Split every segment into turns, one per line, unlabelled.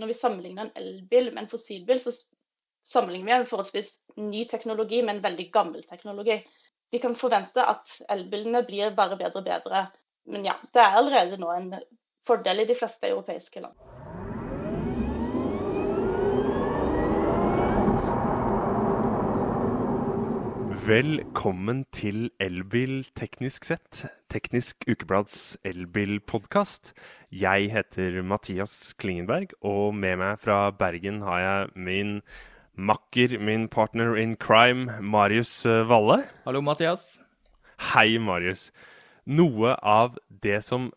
Når vi sammenligner en elbil med en fossilbil, så sammenligner vi en forholdsvis ny teknologi med en veldig gammel teknologi. Vi kan forvente at elbilene blir bare bedre og bedre. Men ja, det er allerede nå en fordel i de fleste europeiske land.
Velkommen til Elbil teknisk sett, Teknisk Ukeblads elbilpodkast. Jeg heter Mathias Klingenberg, og med meg fra Bergen har jeg min makker, min partner in crime, Marius eh, Valle.
Hallo, Mathias.
Hei, Marius. Noe av det som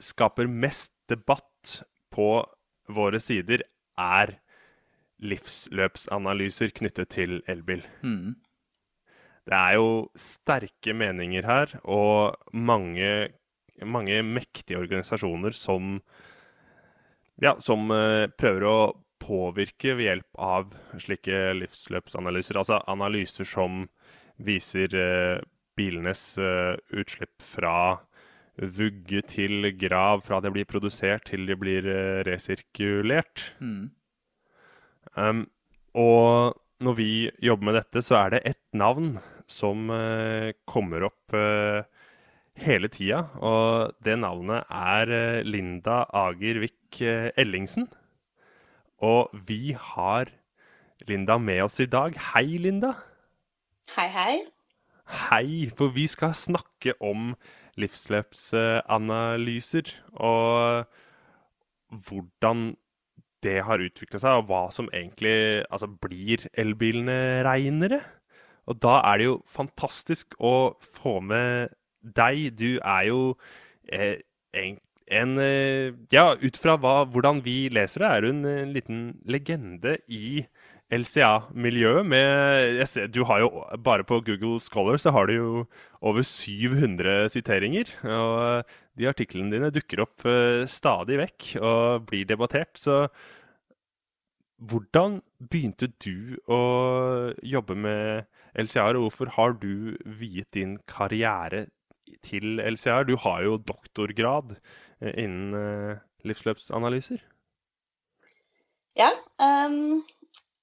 skaper mest debatt på våre sider, er livsløpsanalyser knyttet til elbil.
Mm.
Det er jo sterke meninger her, og mange, mange mektige organisasjoner som, ja, som uh, prøver å påvirke ved hjelp av slike livsløpsanalyser. Altså analyser som viser uh, bilenes uh, utslipp fra vugge til grav, fra det blir produsert til det blir resirkulert.
Mm.
Um, og når vi jobber med dette, så er det ett navn som eh, kommer opp eh, hele tida. Og det navnet er eh, Linda Agervik Ellingsen. Og vi har Linda med oss i dag. Hei, Linda.
Hei, hei.
Hei, for vi skal snakke om livsløpsanalyser. Og hvordan det har utvikla seg, og hva som egentlig altså, blir elbilene reinere. Og da er det jo fantastisk å få med deg. Du er jo eh, en, en eh, Ja, ut fra hva, hvordan vi leser det, er du en, en liten legende i LCA-miljøet. Du har jo Bare på Google Scholar så har du jo over 700 siteringer. Og de artiklene dine dukker opp eh, stadig vekk og blir debattert. Så hvordan begynte du å jobbe med LCR, og hvorfor har du viet din karriere til LCR? Du har jo doktorgrad eh, innen eh, livsløpsanalyser.
Ja. Um,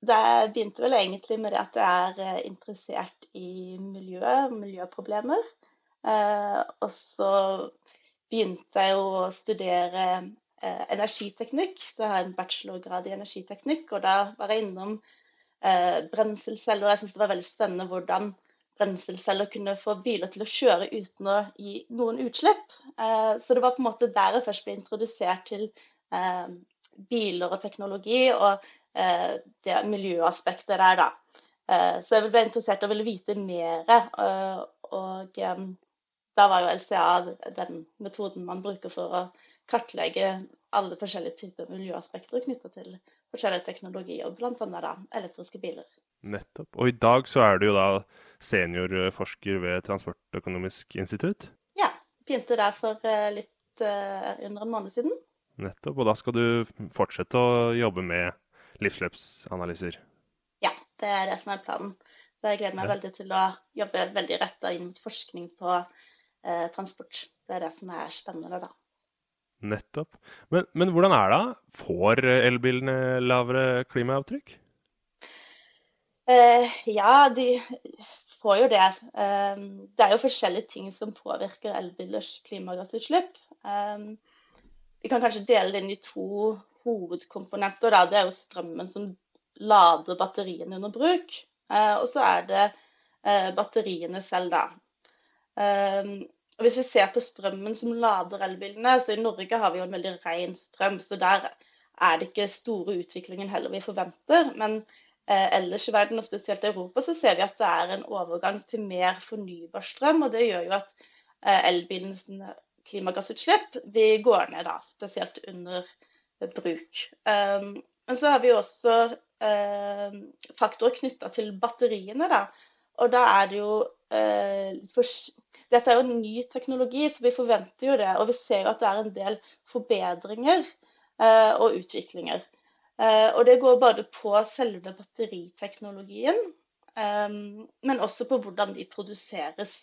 det begynte vel egentlig med det at jeg er eh, interessert i miljøet, miljøproblemer. Uh, og så begynte jeg å studere uh, energiteknikk, så jeg har en bachelorgrad i energiteknikk. Og da var jeg innom eh, brenselceller. Jeg syns det var veldig spennende hvordan brenselceller kunne få biler til å kjøre uten å gi noen utslipp. Eh, så det var på en måte der jeg først ble introdusert til eh, biler og teknologi, og eh, det miljøaspektet der, da. Eh, så jeg ble interessert og ville vite mer. Eh, og da var jo LCA den metoden man bruker for å kartlegge alle forskjellige typer miljøaspekter knytta til forskjellige teknologier, bl.a. elektriske biler.
Nettopp. Og i dag så er du jo da seniorforsker ved Transportøkonomisk institutt?
Ja. Begynte der for eh, litt uh, under en måned siden.
Nettopp. Og da skal du fortsette å jobbe med livsløpsanalyser?
Ja, det er det som er planen. Så jeg gleder meg ja. veldig til å jobbe veldig retta inn mot forskning på eh, transport. Det er det som er spennende, da.
Nettopp. Men, men, hvordan er det? Får elbilene lavere klimaavtrykk?
Eh, ja, de får jo det. Eh, det er jo forskjellige ting som påvirker elbilers klimagassutslipp. Eh, vi kan kanskje dele det inn i to hovedkomponenter. Da. Det er jo strømmen som lader batteriene under bruk. Eh, og så er det eh, batteriene selv, da. Eh, og Hvis vi ser på strømmen som lader elbilene, så i Norge har vi jo en veldig ren strøm. Så der er det ikke store utviklingen heller vi forventer. Men eh, ellers i verden, og spesielt i Europa, så ser vi at det er en overgang til mer fornybar strøm. Og det gjør jo at eh, elbilens klimagassutslipp de går ned, da, spesielt under bruk. Um, men så har vi jo også eh, faktorer knytta til batteriene. da, Og da er det jo for, dette er jo en ny teknologi, så vi forventer jo det. Og vi ser jo at det er en del forbedringer eh, og utviklinger. Eh, og det går både på selve batteriteknologien, eh, men også på hvordan de produseres.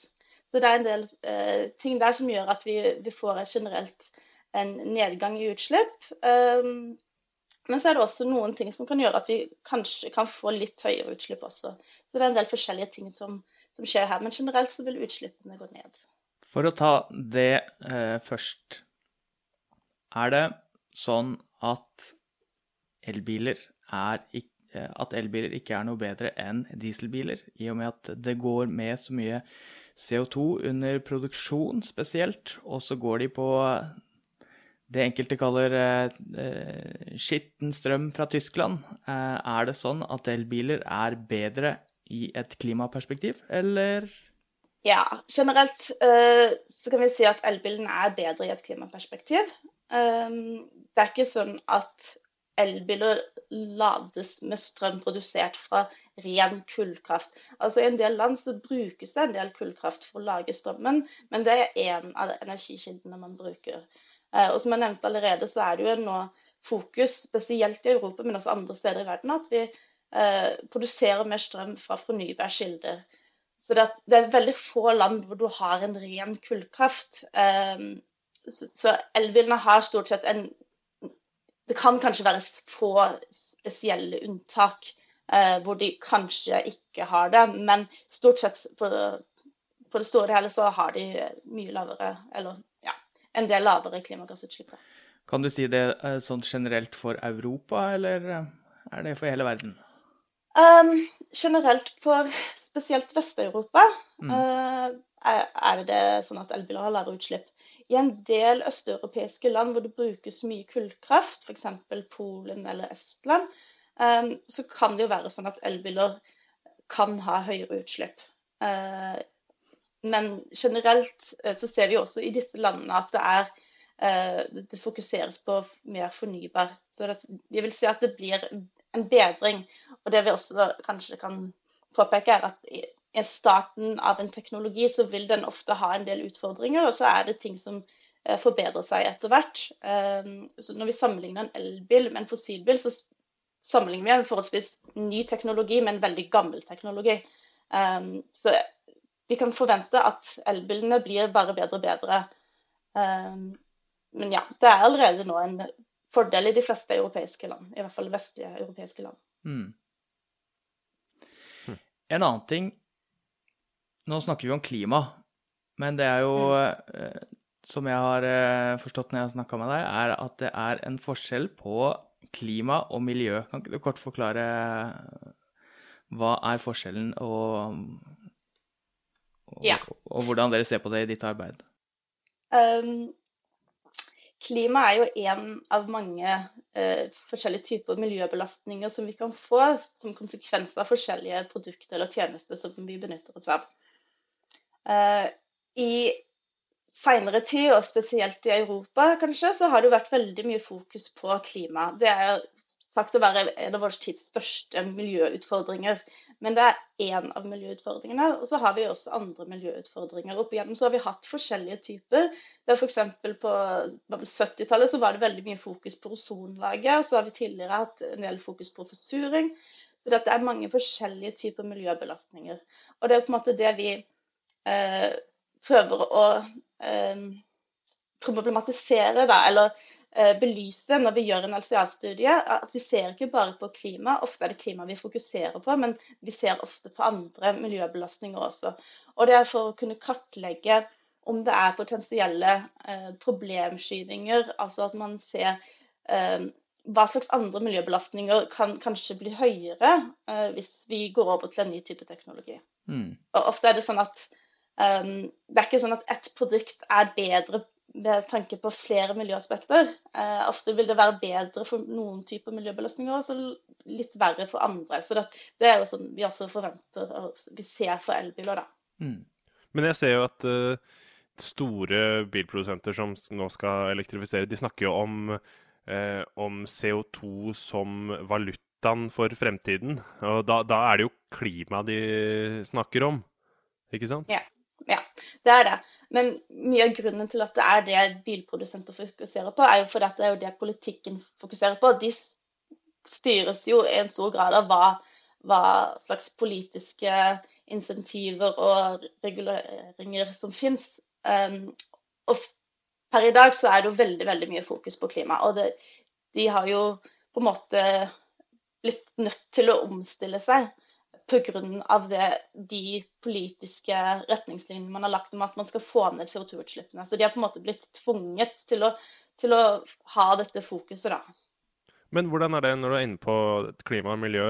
Så det er en del eh, ting der som gjør at vi, vi får generelt en nedgang i utslipp. Eh, Men så er det også noen ting som kan gjøre at vi kanskje kan få litt høyere utslipp også. Så det er en del forskjellige ting som, som skjer her. Men generelt så vil utslippene gå ned.
For å ta det eh, først. Er det sånn at elbiler er ikke at elbiler ikke er noe bedre enn dieselbiler, i og med at det går med så mye CO2 under produksjon spesielt, og så går de på det enkelte kaller eh, skitten strøm fra Tyskland. Eh, er det sånn at elbiler er bedre i et klimaperspektiv, eller?
Ja, generelt uh, så kan vi si at elbilen er bedre i et klimaperspektiv. Um, det er ikke sånn at elbiler lades med strøm produsert fra ren kullkraft. Altså I en del land så brukes det en del kullkraft for å lage strømmen, men det er én av energikildene man bruker. Uh, og som jeg nevnte allerede, så er det jo nå fokus, spesielt i Europa, men også andre steder i verden, at vi eh, produserer mer strøm fra fornybare kilder. Så det, det, er veldig få land hvor du har en ren kullkraft. Eh, så, så elbilene har stort sett en Det kan kanskje være få spesielle unntak eh, hvor de kanskje ikke har det, men stort sett på, på det store hele så har de mye lavere, eller en del lavere klimagassutslipp.
Kan du si det sånn generelt for Europa, eller er det for hele verden?
Um, generelt for spesielt Vest-Europa mm. uh, er det sånn at elbiler har lavere utslipp. I en del østeuropeiske land hvor det brukes mye kullkraft, f.eks. Polen eller Estland, um, så kan det jo være sånn at elbiler kan ha høyere utslipp. Uh, men generelt uh, så ser vi også i disse landene at det er det fokuseres på mer fornybar. Så det, vi vil si at det blir en bedring. Og det vi også kanskje kan påpeke, er at i starten av en teknologi så vil den ofte ha en del utfordringer, og så er det ting som eh, forbedrer seg etter hvert. Så når vi sammenligner en elbil med en fossilbil, så sammenligner vi en forholdsvis ny teknologi med en veldig gammel teknologi. Så vi kan forvente at elbilene blir bare bedre og bedre. Men ja, det er allerede nå en fordel i de fleste europeiske land. I hvert fall vestlige europeiske land. Mm.
Hm. En annen ting Nå snakker vi om klima, men det er jo mm. Som jeg har eh, forstått når jeg har snakka med deg, er at det er en forskjell på klima og miljø. Kan ikke du kort forklare hva er forskjellen, og og, ja. og hvordan dere ser på det i ditt arbeid? Um,
klima er jo en av mange eh, forskjellige typer miljøbelastninger som vi kan få som konsekvens av forskjellige produkter eller tjenester som vi benytter oss av. Eh, I seinere tid, og spesielt i Europa kanskje, så har det vært veldig mye fokus på klima. Det er sagt å være en av vår tids største miljøutfordringer. Men det er én av miljøutfordringene. Og så har vi også andre miljøutfordringer. Opp igjennom så har vi hatt forskjellige typer. Det er F.eks. på 70-tallet så var det veldig mye fokus på ozonlaget. Så har vi tidligere hatt en del fokus på forsuring. Så det er mange forskjellige typer miljøbelastninger. Og det er på en måte det vi eh, prøver å eh, problematisere, da. Eller belyse når vi gjør en LCA-studie, at vi ser ikke bare på klima. Ofte er det klima vi fokuserer på, men vi ser ofte på andre miljøbelastninger også. Og det er for å kunne kartlegge om det er potensielle eh, problemskyvinger, altså at man ser eh, hva slags andre miljøbelastninger kan kanskje bli høyere eh, hvis vi går over til en ny type teknologi. Mm. Og ofte er det sånn at det er ikke sånn at ett produkt er bedre med tanke på flere miljøaspekter. Eh, ofte vil det være bedre for noen typer miljøbelastninger og litt verre for andre. Så det, det er jo sånn vi også forventer og vi ser for elbiler, da. Mm.
Men jeg ser jo at uh, store bilprodusenter som nå skal elektrifisere, de snakker jo om, uh, om CO2 som valutaen for fremtiden. Og da, da er det jo klima de snakker om, ikke sant?
Ja, ja det er det. Men mye av grunnen til at det er det bilprodusenter fokuserer på, er jo fordi det er jo det politikken fokuserer på. De styres jo i en stor grad av hva, hva slags politiske insentiver og reguleringer som finnes. Um, og per i dag så er det jo veldig veldig mye fokus på klima. Og det, de har jo på en måte blitt nødt til å omstille seg pga. de politiske retningslinjene man har lagt om at man skal få ned CO2-utslippene. Så de har på en måte blitt tvunget til å, til å ha dette fokuset, da.
Men hvordan er det når du er inne på klima og miljø?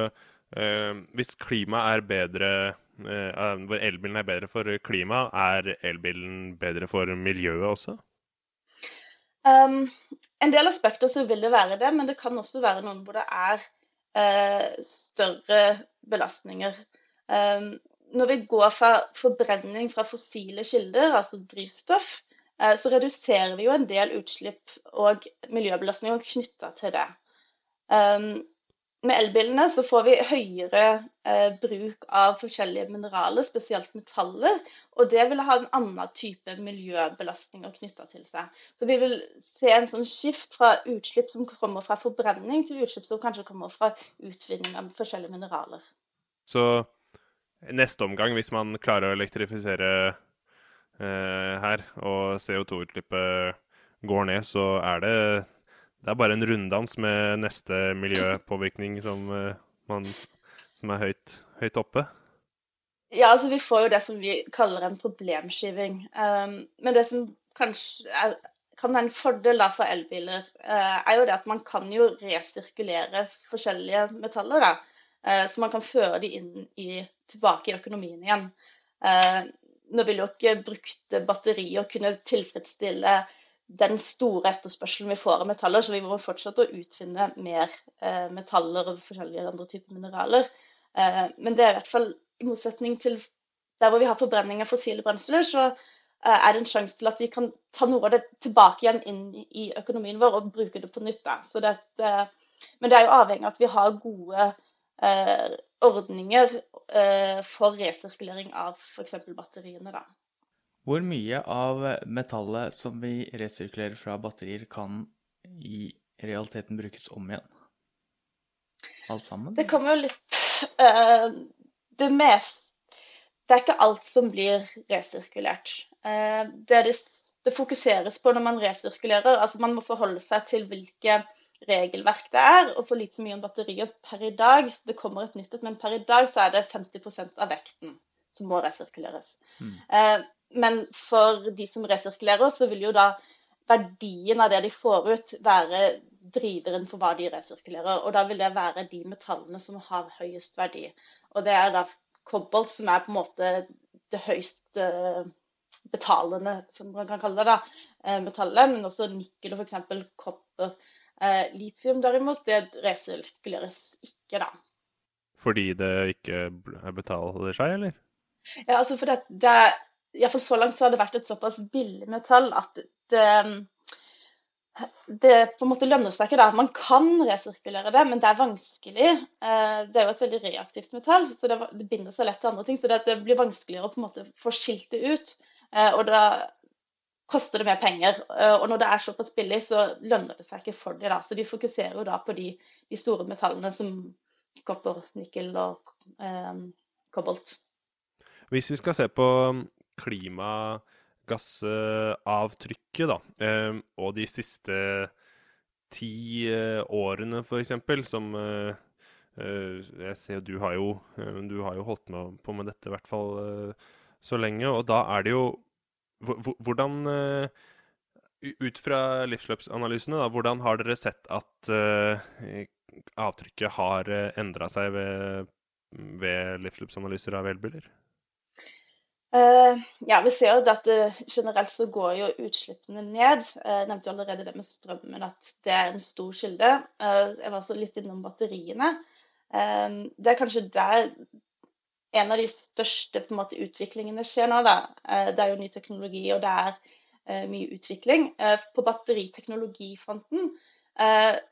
Eh, hvis klimaet er bedre eh, Hvor elbilen er bedre for klima, er elbilen bedre for miljøet også?
Um, en del aspekter så vil det være det, men det kan også være noen hvor det er større belastninger. Um, når vi går fra forbrenning fra fossile kilder, altså drivstoff, eh, så reduserer vi jo en del utslipp og miljøbelastninger knytta til det. Med elbilene så får vi høyere eh, bruk av forskjellige mineraler, spesielt metaller. Og det vil ha en annen type miljøbelastninger knytta til seg. Så vi vil se en sånn skift fra utslipp som kommer fra forbrenning, til utslipp som kanskje kommer fra utvinning av forskjellige mineraler.
Så neste omgang, hvis man klarer å elektrifisere eh, her, og CO2-utslippet går ned, så er det det er bare en runddans med neste miljøpåvirkning som, uh, man, som er høyt, høyt, oppe.
Ja, altså vi får jo det som vi kaller en problemskyving. Um, men det som kanskje er, kan være en fordel for elbiler, uh, er jo det at man kan jo resirkulere forskjellige metaller. da, uh, Så man kan føre de inn i, tilbake i økonomien igjen. nå vil jo ikke brukte batterier kunne tilfredsstille den store etterspørselen vi får av metaller, så vi må fortsette å utvinne mer eh, metaller og forskjellige andre typer mineraler. Eh, men det er i hvert fall i motsetning til der hvor vi har forbrenning av fossile brensler, så eh, er det en sjanse til at vi kan ta noe av det tilbake igjen inn i økonomien vår og bruke det på nytt. Det, men det er jo avhengig av at vi har gode eh, ordninger eh, for resirkulering av f.eks. batteriene. da.
Hvor mye av metallet som vi resirkulerer fra batterier, kan i realiteten brukes om igjen? Alt sammen?
Det kommer jo litt uh, Det mest Det er ikke alt som blir resirkulert. Uh, det, det, det, fokuseres på når man resirkulerer. altså Man må forholde seg til hvilke regelverk det er, og få litt så mye om batterier per i dag. Det kommer et nytt et, men per i dag så er det 50% av vekten som må resirkuleres. Mm. Uh, men for de som resirkulerer, så vil jo da verdien av det de får ut, være driveren for hva de resirkulerer. Og da vil det være de metallene som har høyest verdi. Og det er da kobolt som er på en måte det høyst eh, betalende, som man kan kalle det, da, eh, metallet. Men også nikkel og f.eks. kopper. Eh, litium derimot, det resirkuleres ikke, da.
Fordi det ikke betaler seg, eller?
Ja, altså for det, det Iallfall så langt så har det vært et såpass billig metall at det, det på en måte lønner seg ikke. da. Man kan resirkulere det, men det er vanskelig. Eh, det er jo et veldig reaktivt metall, så det, binder seg lett til andre ting. Så det, blir vanskeligere å på en måte få skilt det ut. Eh, og da koster det mer penger. Eh, og når det er såpass billig, så lønner det seg ikke for dem. Så de fokuserer jo da på de, de store metallene som kopper, nikkel og eh, kobolt.
Hvis vi skal se på klimagassavtrykket, da, ehm, og de siste ti årene årene, f.eks., som eh, eh, jeg ser du du har jo holdt med på med dette i hvert fall så lenge, og da er det jo Hvordan Ut fra livsløpsanalysene, da, hvordan har dere sett at avtrykket har endra seg ved, ved livsløpsanalyser av elbiler?
Uh, ja, Vi ser jo at uh, generelt så går jo utslippene ned. Jeg nevnte jo allerede det med strømmen, at det er en stor kilde. jeg var også litt innom batteriene. det er kanskje der en av de største måte, utviklingene skjer nå. Da. det er jo ny teknologi, og det er mye utvikling. på batteriteknologifronten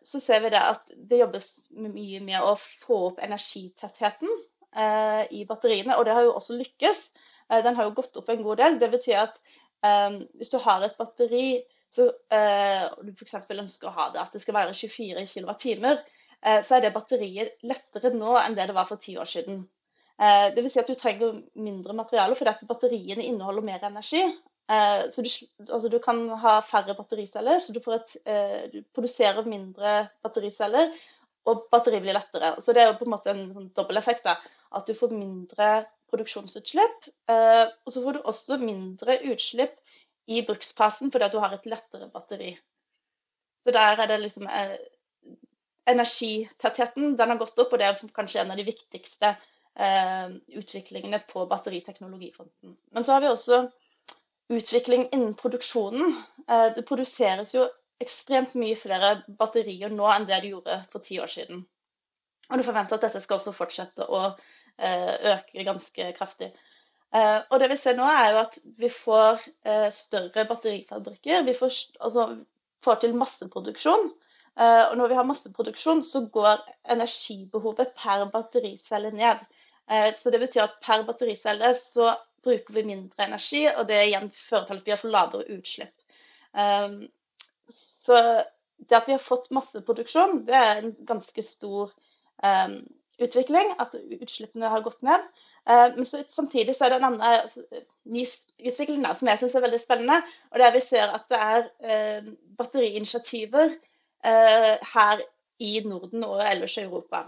så ser vi det at det jobbes mye med å få opp energitettheten i batteriene, og det har jo også lykkes. Eh, den har jo gått opp en god del. Det betyr at um, hvis du har et batteri så, uh, og du f.eks. ønsker å ha det at det skal være 24 kWt, uh, så er det batteriet lettere nå enn det det var for ti år siden. Uh, vil si at du trenger mindre materiale fordi at batteriene inneholder mer energi. Så du, altså du, kan ha færre battericeller, så du, et, du, produserer mindre battericeller. og batteriet blir lettere. Så det er jo på en måte en sånn dobbeleffekt. At du får mindre produksjonsutslipp. Eh, og så får du også mindre utslipp i bruksfasen fordi du har et lettere batteri. Så der er det liksom eh, Energitettheten den har gått opp, og det er kanskje en av de viktigste eh, utviklingene på batteriteknologifronten. Men så har vi også utvikling innen produksjonen. Det produseres jo ekstremt mye flere batterier nå enn det de gjorde for ti år siden. Og du forventer at dette skal også fortsette å eh, øke ganske kraftig. Eh, og det vi ser nå, er jo at vi får eh, større batterifabrikker. Vi får, altså, får til masseproduksjon. Og når vi har masseproduksjon, så går energibehovet per battericelle ned. Så det betyr at per battericelle så bruker vi mindre energi, og det igjen fører til at vi har lavere utslipp. Så det at vi har fått masseproduksjon, det er en ganske stor utvikling. At utslippene har gått ned. Uh, men så, samtidig så er det en annen altså, ny utvikling da, som jeg syns er veldig spennende. Og det er vi ser at det er eh, batteriinitiativer eh, her i Norden og ellers i Europa.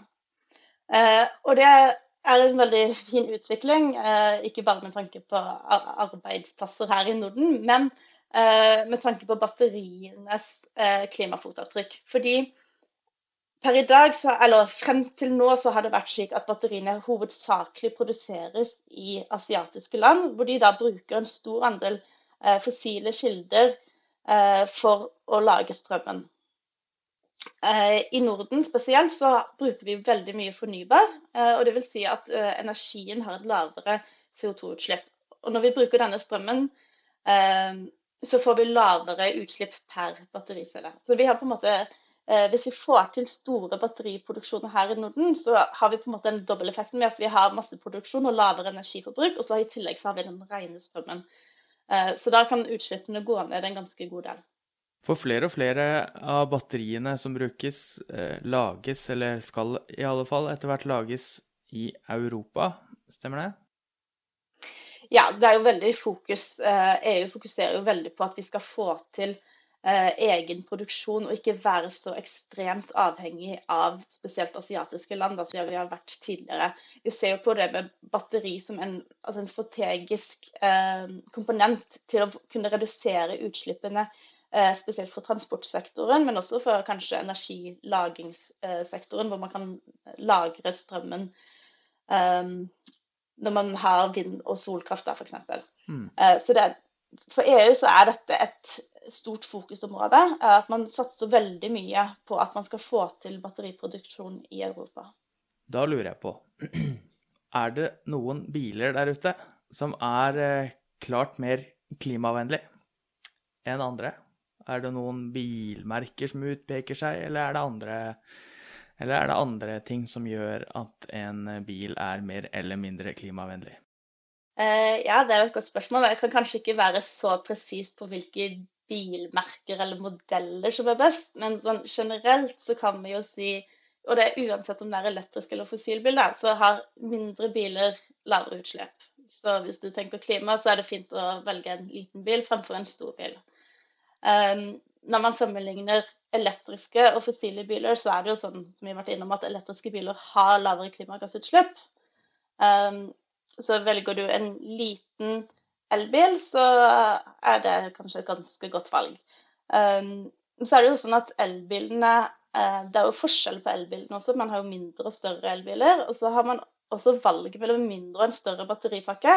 og det er en veldig fin utvikling, ikke bare med tanke på arbeidsplasser her i Norden, men Eh, med tanke på batterienes eh, klimafotavtrykk. Fordi per i dag, så, eller frem til nå, så har det vært slik at batteriene hovedsakelig produseres i asiatiske land, hvor de da bruker en stor andel eh, fossile kilder for å lage strømmen. I Norden spesielt så bruker vi veldig mye fornybar, og det vil si at energien har et lavere CO2-utslipp. Og når vi bruker denne strømmen så får vi lavere utslipp per battericelle. Så vi har på en måte, eh, Hvis vi får til store batteriproduksjoner her i Norden, så har vi på en måte den dobbeleffekten med at vi har masseproduksjon og lavere energiforbruk, og så i tillegg så har vi den rene strømmen. Eh, så da kan utslippene gå ned en ganske god del.
For flere og flere av batteriene som brukes, eh, lages, eller skal i alle fall etter hvert lages i Europa, stemmer det?
ja, det er jo veldig fokus EU eh, fokuserer jo veldig på at vi skal få til eh, egen produksjon og ikke være så ekstremt avhengig av spesielt asiatiske land, da, som vi har vært tidligere. Vi ser jo på det med batteri som en, altså en strategisk eh, komponent til å kunne redusere utslippene. Eh, spesielt for transportsektoren, men også for kanskje energilagingssektoren, hvor man kan lagre strømmen um, når man har vind- og solkraft, da, f.eks. Mm. Eh, så det, for EU så er dette et stort fokusområde. Eh, at man satser veldig mye på at man skal få til batteriproduksjon i Europa.
Da lurer jeg på Er det noen biler der ute som er eh, klart mer klimavennlig enn andre? Er det noen bilmerker som utpeker seg, eller er det andre eller er det andre ting som gjør at en bil er mer eller mindre klimavennlig?
Uh, ja, det er jo et godt spørsmål. Jeg kan kanskje ikke være så presis på hvilke bilmerker eller modeller som er best, men sånn generelt så kan vi jo si og det er uansett om det er elektrisk eller fossilbil, da, så har mindre biler lavere utslipp. Så hvis du tenker klima, så er det fint å velge en liten bil fremfor en stor bil. Um, når man sammenligner elektriske og fossile biler, så er det jo sånn som vi har vært innom, at elektriske biler har lavere klimagassutslipp. Um, så velger du en liten elbil, så er det kanskje et ganske godt valg. Um, så er det jo sånn at elbilene uh, Det er jo forskjell på elbilene også. Man har jo mindre og større elbiler. Og så har man også valget mellom mindre og en større batteripakke.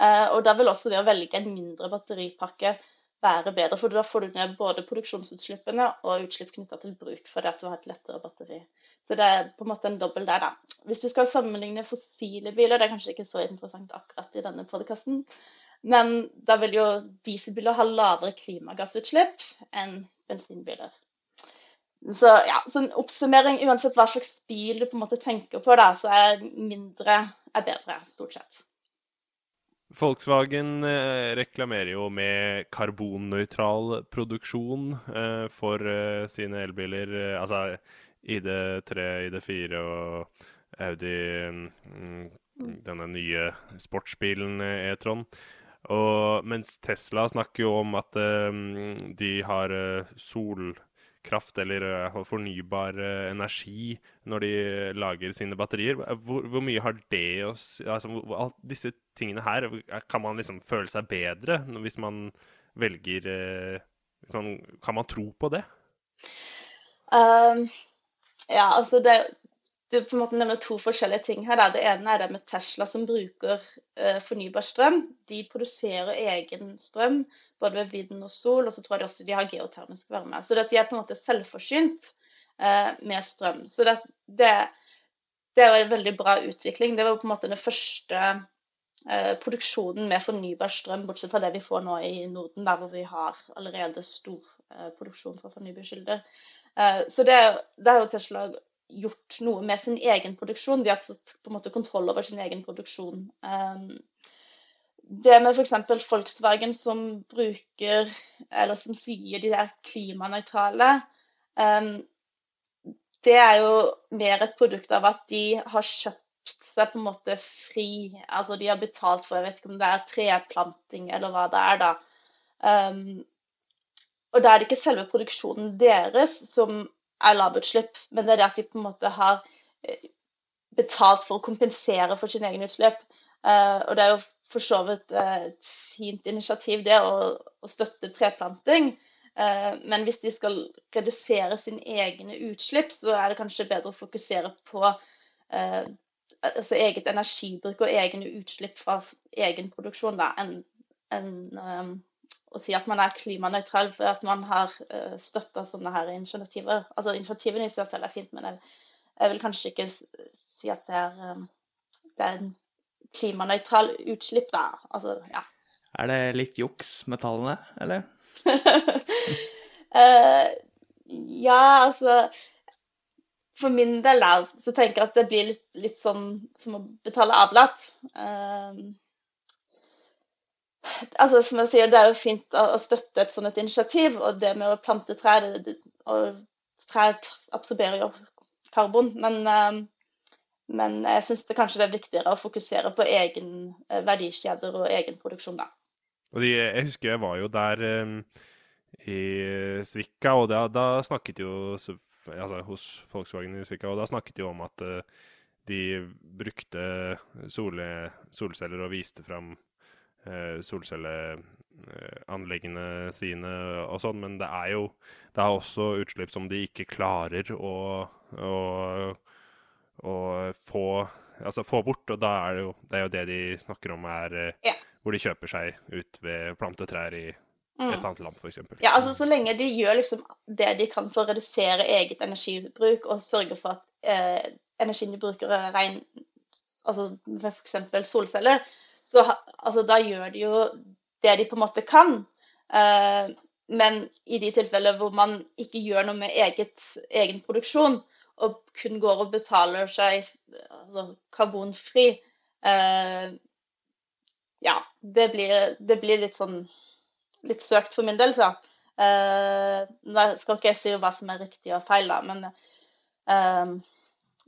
Uh, og da vil også det å velge en mindre batteripakke være bedre. For da får du ned både produksjonsutslippene og utslipp knytta til bruk fordi at du har et lettere batteri. Så det er på en måte en dobbel der, da. Hvis du skal sammenligne fossile biler, det er kanskje ikke så interessant akkurat i denne podkasten, men da vil jo dieselbiler ha lavere klimagassutslipp enn bensinbiler. Så ja, så en oppsummering, uansett hva slags bil du på en måte tenker på, da, så er mindre er bedre, stort sett.
Volkswagen eh, reklamerer jo med karbonnøytral produksjon eh, for eh, sine elbiler. Altså ID3, ID4 og Audi mm, Denne nye sportsbilen E-tron. Og mens Tesla snakker jo om at de har solkraft eller fornybar energi når de lager sine batterier. Hvor, hvor mye har det å si altså, disse tingene her, kan man liksom føle seg bedre hvis man velger kan, kan, man tro på det?
Um, ja, altså det, du på en måte nevner to forskjellige ting her. Da. Det ene er det med Tesla som bruker uh, fornybar strøm. De produserer egen strøm både ved vind og sol, og så tror jeg også de har geotermisk varme. Så de er på en måte selvforsynt uh, med strøm. Så det, det, det, er jo en veldig bra utvikling. Det var på en måte den første produksjonen med fornybar strøm, bortsett fra det vi får nå i Norden, der hvor vi har allerede stor produksjon fra fornybare kilder. så det, det er jo Tesla gjort noe med sin egen produksjon. De har tatt på en måte kontroll over sin egen produksjon. Det med f.eks. Volkswagen som bruker, eller som sier de er klimanøytrale, det er jo mer et produkt av at de har kjøpt seg på en måte fri. Altså de har betalt for, jeg vet ikke om det er treplanting eller hva det er, da. Um, og da er det ikke selve produksjonen deres som er lavutslipp, men det er det at de på en måte har eh, betalt for å kompensere for sine egne utslipp. Uh, og det er jo for så vidt eh, et fint initiativ, det å, å støtte treplanting. Men hvis de skal redusere sine egne utslipp, så er det kanskje bedre å fokusere på altså eget energibruk og egne utslipp fra egen produksjon da, enn en, å si at man er klimanøytral for at man har uh, støtta sånne her initiativer. Altså Initiativene i seg selv er fint, men jeg, jeg, vil kanskje ikke si at det er, um, det er en klimanøytral utslipp, da. Altså, ja.
Er det litt juks med tallene, eller?
uh, ja, altså For min del da, så tenker jeg at det blir litt, litt sånn som å betale avlatt. Um, altså, som jeg sier, Det er jo fint å, støtte et sånt initiativ. Og det med å plante trær og Trær absorberer jo karbon. Men, um, men jeg syns kanskje det er viktigere å fokusere på egen eh, verdikjeder og egen produksjon, da.
Og de, jeg husker jeg var jo der um, i Svikka, og da, da snakket jo altså hos Volkswagen i Svika, og da snakket de om at uh, de brukte sole, solceller og viste fram uh, solcelleanleggene sine og sånn, men det er jo det er også utslipp som de ikke klarer å, å, å få, altså få bort. Og da er det jo det, er jo det de snakker om, er eh, ja. hvor de kjøper seg ut ved plantetrær i. et annet land, f.eks.
Ja, altså så lenge de gjør liksom det de kan for å redusere eget energibruk og sørge for at eh, energien de bruker, er ren, altså f.eks. solceller, så altså, da gjør de jo det de på en måte kan. Eh, men i de tilfeller hvor man ikke gjør noe med eget, egen produksjon, og kun går og betaler seg altså, karbonfri eh, Ja, det blir, det blir, litt sånn litt søkt for min del, så. Uh, nå skal ikke jeg si hva som er riktig og feil, da, men uh,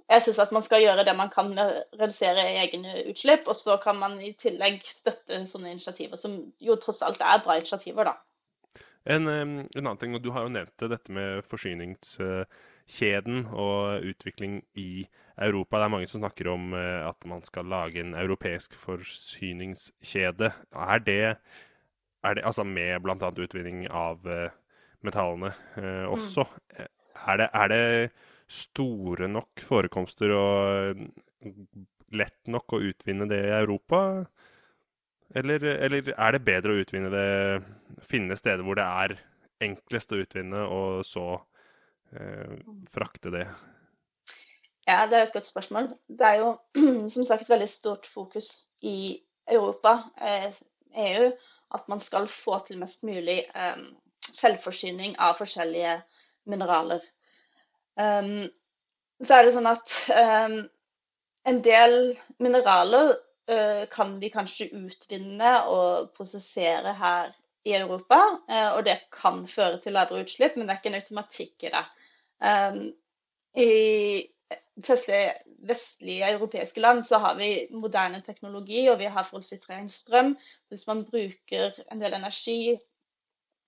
jeg syns at man skal gjøre det man kan med å redusere egne utslipp. Og så kan man i tillegg støtte sånne initiativer, som jo tross alt er bra initiativer, da.
En, en annen ting, og Du har jo nevnt dette med forsyningskjeden og utvikling i Europa. Det er mange som snakker om eh, at man skal lage en europeisk forsyningskjede. Er det, er det altså med bl.a. utvinning av eh, metallene eh, også? Mm. Er, det, er det store nok forekomster og lett nok å utvinne det i Europa? Eller, eller, er det bedre å utvinne det Finne steder hvor det er enklest å utvinne, og så eh, frakte det?
Ja, det er et godt spørsmål. Det er jo som sagt veldig stort fokus i Europa, eh, EU, at man skal få til mest mulig um, selvforsyning av forskjellige mineraler. Um, så er det sånn at um, en del mineraler uh, kan vi kanskje utvinne og prosessere her i Europa. Uh, og det kan føre til lavere utslipp, men det er ikke en automatikk i det. I vestlige, vestlige europeiske land så har vi moderne teknologi, og vi har forholdsvis ren strøm. Så hvis man bruker en del energi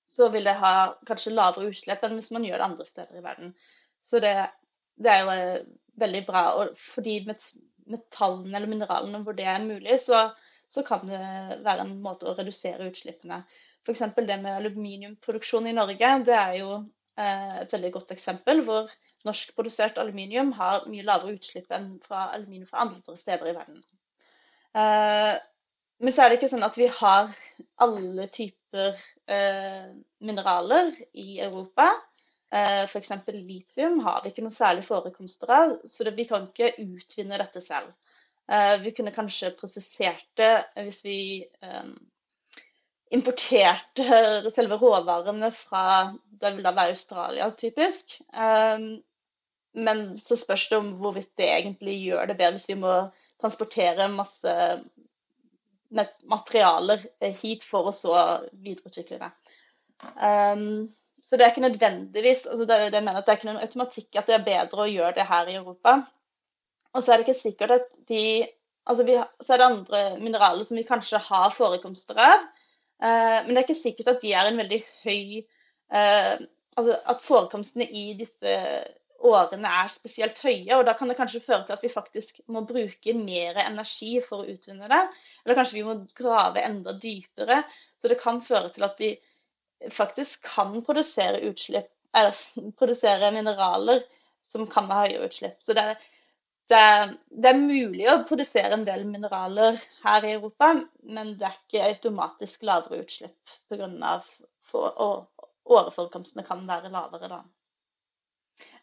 så vil det ha kanskje lavere utslipp enn hvis man gjør det andre steder i verden. Så det, det er jo eh, veldig bra. Og fordi metallene eller mineralene hvor det er mulig, så, så kan det være en måte å redusere utslippene. F.eks. det med aluminiumproduksjon i Norge. Det er jo eh, et veldig godt eksempel hvor norskprodusert aluminium har mye lavere utslipp enn fra aluminium fra andre steder i verden. Eh, men så er det ikke sånn at vi har alle typer eh, mineraler i Europa. Eh, F.eks. litium har vi ikke noen særlige forekomster av, så vi kan ikke utvinne dette selv. Vi kunne kanskje prosessert det hvis vi importerte selve råvarene fra Det vil da være Australia, typisk. Men så spørs det om hvorvidt det egentlig gjør det bedre hvis vi må transportere masse materialer eh, hit for å så videreutvikle det. Um, så det er ikke nødvendigvis altså det, det, mener at det er ikke noen automatikk at det er bedre å gjøre det her i Europa. Og så er det ikke sikkert at de altså vi, Så er det andre mineraler som vi kanskje har forekomster av. Uh, men det er ikke sikkert at de er en veldig høy uh, Altså at forekomstene i disse årene er spesielt høye. Og da kan det kanskje føre til at vi faktisk må bruke mer energi for å utvinne det. Eller kanskje vi må grave enda dypere. Så det kan føre til at vi faktisk kan produsere utslipp, eller produsere mineraler som kan ha høye utslipp. Så det, det, det, er mulig å produsere en del mineraler her i Europa, men det er ikke automatisk lavere utslipp pga. åreforekomstene kan være lavere da.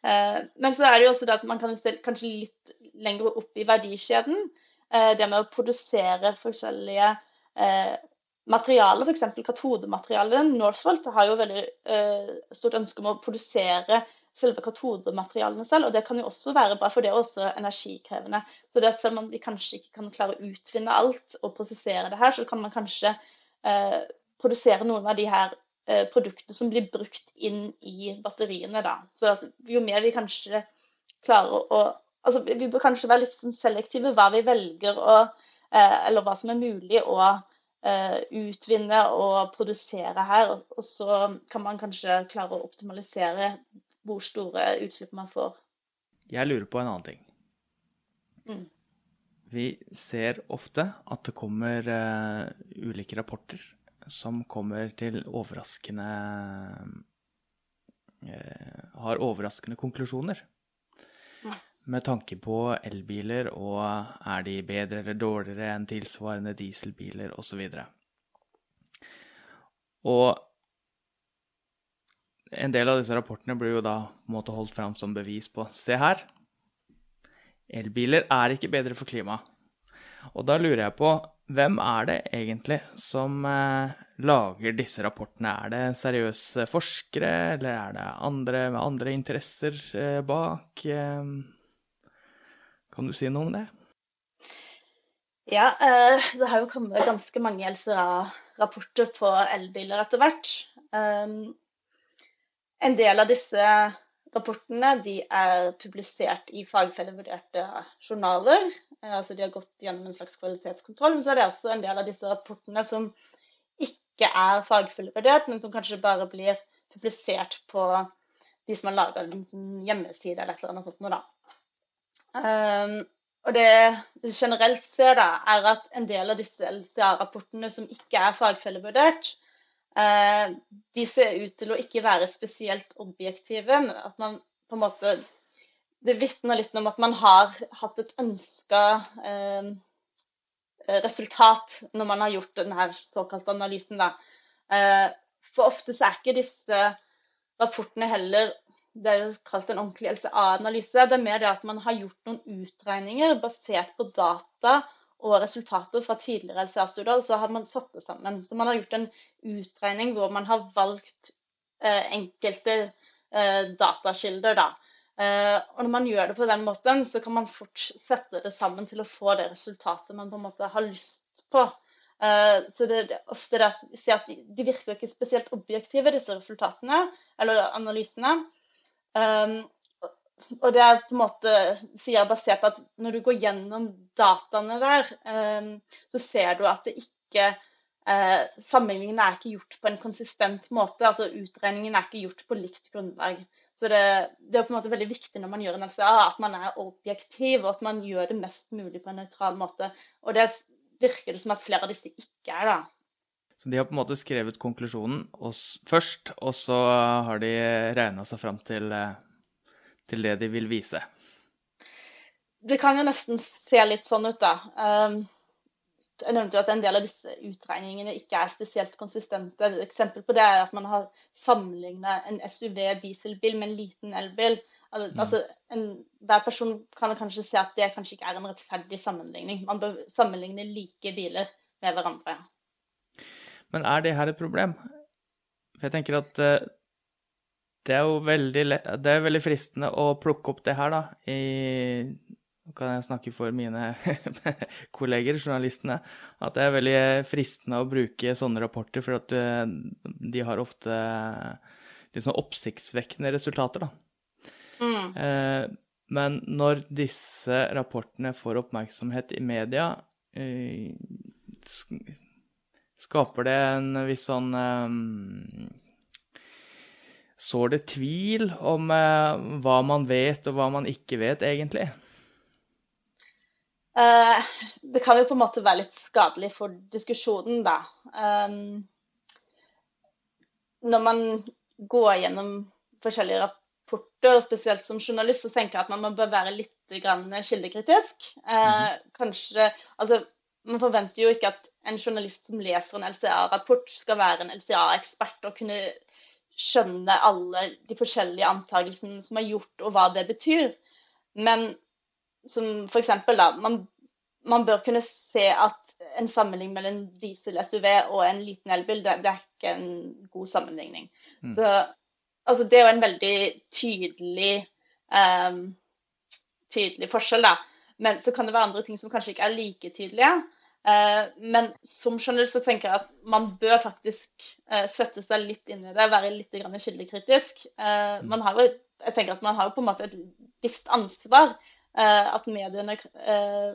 Eh, men så er det jo også det at man kan se kanskje litt lenger opp i verdikjeden. Eh, det med å produsere forskjellige eh, materialer, f.eks. katodematerialet. Northvolt har jo veldig stort ønske om å produsere selve katodematerialene selv. Og det kan jo også være bra, for det er også energikrevende. Så det at selv om vi kanskje ikke kan klare å utvinne alt og prosessere det her, så kan man kanskje produsere noen av de her Eh, produkter som blir brukt inn i batteriene. Da. Så jo mer vi kanskje klarer å altså Vi bør kanskje være litt sånn selektive hva vi velger å eh, Eller hva som er mulig å eh, utvinne og produsere her. Og så kan man kanskje klare å optimalisere hvor store utslipp man får.
Jeg lurer på en annen ting.
Mm.
Vi ser ofte at det kommer ulike rapporter som kommer til overraskende eh, Har overraskende konklusjoner. Med tanke på elbiler og er de bedre eller dårligere enn tilsvarende dieselbiler osv. Og, en del av disse rapportene blir jo da måte holdt fram som bevis på Se her. Elbiler er ikke bedre for klimaet. Og da lurer jeg på hvem er det egentlig som eh, lager disse rapportene? Er det seriøse forskere, eller er det andre med andre interesser eh, bak? Eh, kan du si noe om det?
Ja, det har jo kommet ganske mange LCA-rapporter på elbiler etter hvert. En del av disse Rapportene er publisert i fagfellevurderte journaler. Eh, altså De har gått gjennom en slags kvalitetskontroll. Men så er det også en del av disse rapportene som ikke er fagfellevurdert, men som kanskje bare blir publisert på de som har laga hjemmeside eller et eller annet sånt noe. Um, og det vi generelt ser, da, er at en del av disse LCA-rapportene som ikke er fagfellevurdert, de ser ut til å ikke være spesielt objektive. at man på en måte Det vitner litt om at man har hatt et ønska eh, resultat når man har gjort denne såkalte analysen. Eh, for ofte så er ikke disse rapportene heller det er jo kalt en ordentlig LCA-analyse. Det er mer det at man har gjort noen utregninger basert på data og resultater fra tidligere LCA-studier, så har man satt det sammen. Så man har gjort en utregning hvor man har valgt eh, enkelte eh, datakilder. Da. Eh, og når man gjør det på den måten, så kan man fort sette det sammen til å få det resultatet man på en måte har lyst på. Eh, så det, er ofte det at, at de, de, virker ikke spesielt objektive, disse resultatene, eller analysene. Um, og det er på en måte sier basert på at når du går gjennom dataene der, ehm, så ser du at det ikke Sammenligningen er ikke gjort på en konsistent måte. altså Utregningen er ikke gjort på likt grunnlag. Så det, det, er på en måte veldig viktig når man gjør en LCA, at man er objektiv, og at man gjør det mest mulig på en nøytral måte. Og det virker det som at flere av disse ikke er, da.
Så de har på en måte skrevet konklusjonen først, og så har de regna seg fram til, eh, til, det de vil vise?
Det kan jo nesten se litt sånn ut, da. Um, jeg nevnte jo at en del av disse utregningene ikke er spesielt konsistente. Et eksempel på det er at man har sammenligna en SUV-dieselbil med en liten elbil. Altså, mm. altså en, hver person kan kanskje se at det kanskje ikke er en rettferdig sammenligning. Man bør sammenligne like biler med hverandre.
Men er det her et problem? For jeg tenker at uh, det er jo veldig, det er veldig fristende å plukke opp det her, da, i nå kan jeg snakke for mine kolleger, journalistene, at det er veldig fristende å bruke sånne rapporter, for at eh, de har ofte litt sånn oppsiktsvekkende resultater, da. Mm. Eh, men når disse rapportene får oppmerksomhet i media, eh, skaper det en viss sånn Sår det tvil om hva man vet og hva man ikke vet, egentlig?
Uh, det kan jo på en måte være litt skadelig for diskusjonen, da. Um, når man går gjennom forskjellige rapporter, spesielt som journalist, så tenker jeg at man bør være litt kildekritisk. Uh. Kanskje Altså, man forventer jo ikke at en journalist som leser en LCA-rapport, skal være en LCA-ekspert og kunne skjønne alle de forskjellige antakelsene som er gjort, og hva det betyr. Men som f.eks. da, man, man, bør kunne se at en sammenligning mellom diesel-SUV og en liten elbil, det, det, er ikke en god sammenligning. Mm. Så altså, det er jo en veldig tydelig, um, tydelig forskjell, da. Men så kan det være andre ting som kanskje ikke er like tydelige. Uh, men som journalist så tenker jeg at man bør faktisk uh, sette seg litt inn i det, være litt kildekritisk. Uh, man har jo, jeg tenker at man har jo på en måte et visst ansvar Eh, at mediene eh,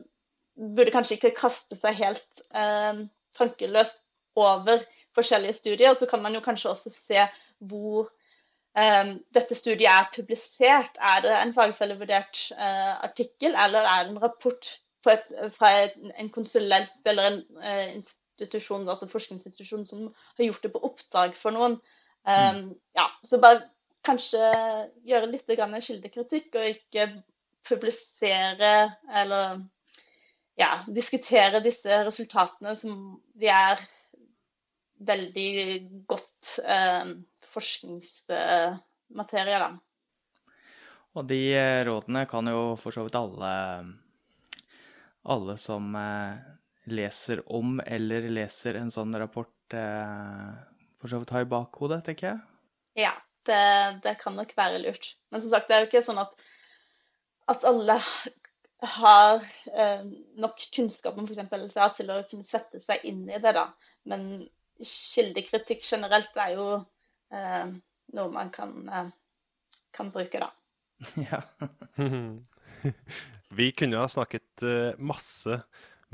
burde kanskje ikke kaste seg helt eh, tankeløst over forskjellige studier. Så kan man jo kanskje også se hvor um, dette studiet er publisert. Er det en fagfellevurdert uh, artikkel, eller er det en rapport et, fra et, en konsulent eller en eh, institusjon, altså forskningsinstitusjon som har gjort det på oppdrag for noen? Um. Ja, så bare kanskje gjøre litt kildekritikk, og ikke publisere eller ja, diskutere disse resultatene som de er veldig godt eh, forskningsmaterie, da.
Og de eh, rådene kan jo for så vidt alle, alle som eh, leser om eller leser en sånn rapport, eh, for så vidt ha i bakhodet, tenker jeg.
Ja, det, det, kan nok være lurt. Men som sagt, det er jo ikke sånn at at alle har eh, nok kunnskap om f.eks. LCA til å kunne sette seg inn i det. da. Men kildekritikk generelt er jo eh, noe man kan, eh, kan, bruke, da.
Ja.
Vi kunne ha snakket uh, masse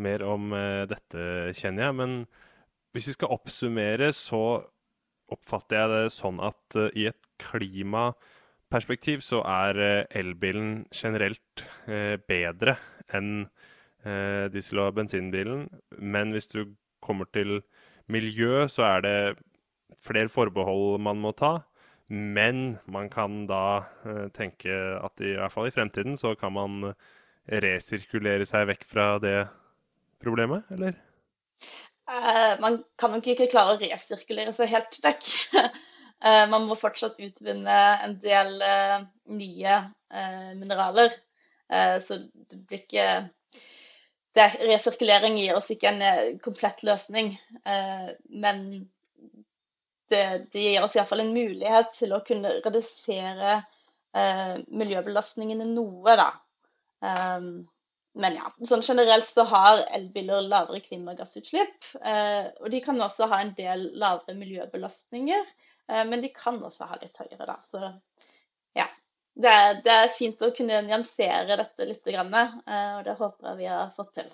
mer om uh, dette, kjenner jeg. Men hvis vi skal oppsummere, så oppfatter jeg det sånn at uh, i et klimaperspektiv så er eh, elbilen generelt eh, bedre enn eh, diesel- og bensinbilen. Men hvis du kommer til miljø, så er det flere forbehold man må ta. Men man kan da tenke at i hvert fall i fremtiden så kan man resirkulere seg vekk fra det problemet, eller?
Uh, man kan nok ikke klare å resirkulere seg helt vekk. uh, man må fortsatt utvinne en del uh, nye eh, mineraler. Så det blir ikke det, Resirkulering gir oss ikke en komplett løsning, men det, det gir oss iallfall en mulighet til å kunne redusere miljøbelastningene noe, da. Men ja, sånn generelt så har elbiler lavere klimagassutslipp. Og de kan også ha en del lavere miljøbelastninger. Eh, men de kan også ha litt høyere, da. Så ja. Det er, det er fint å kunne nyansere dette litt, eh, og det håper jeg vi har fått til.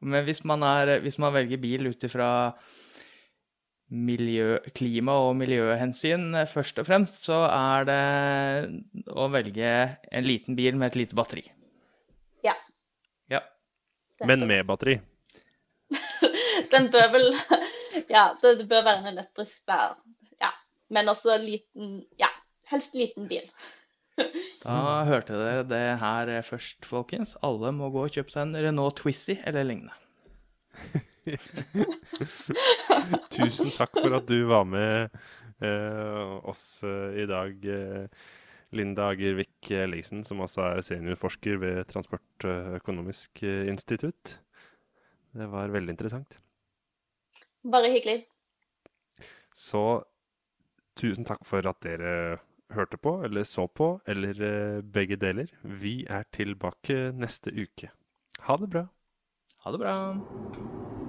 Men hvis man, er, hvis man velger bil ut ifra miljø, klima- og miljøhensyn eh, først og fremst, så er det å velge en liten bil med et lite batteri.
Ja.
Ja.
Men med batteri.
Den bør vel Ja, det, det bør være en elektrisk bær. Ja. Men også liten Ja, helst liten bil.
Da hørte dere det her først, folkens. Alle må gå og kjøpe seg en Renault Twizy eller lignende.
Tusen takk for at du var med eh, oss eh, i dag, eh, Linda Agervik Elisen, som også er seniorforsker ved Transportøkonomisk eh, institutt. Det var veldig interessant.
Bare hyggelig.
Så tusen takk for at dere hørte på, eller så på, eller eh, begge deler. Vi er tilbake neste uke. Ha det bra.
Ha det bra.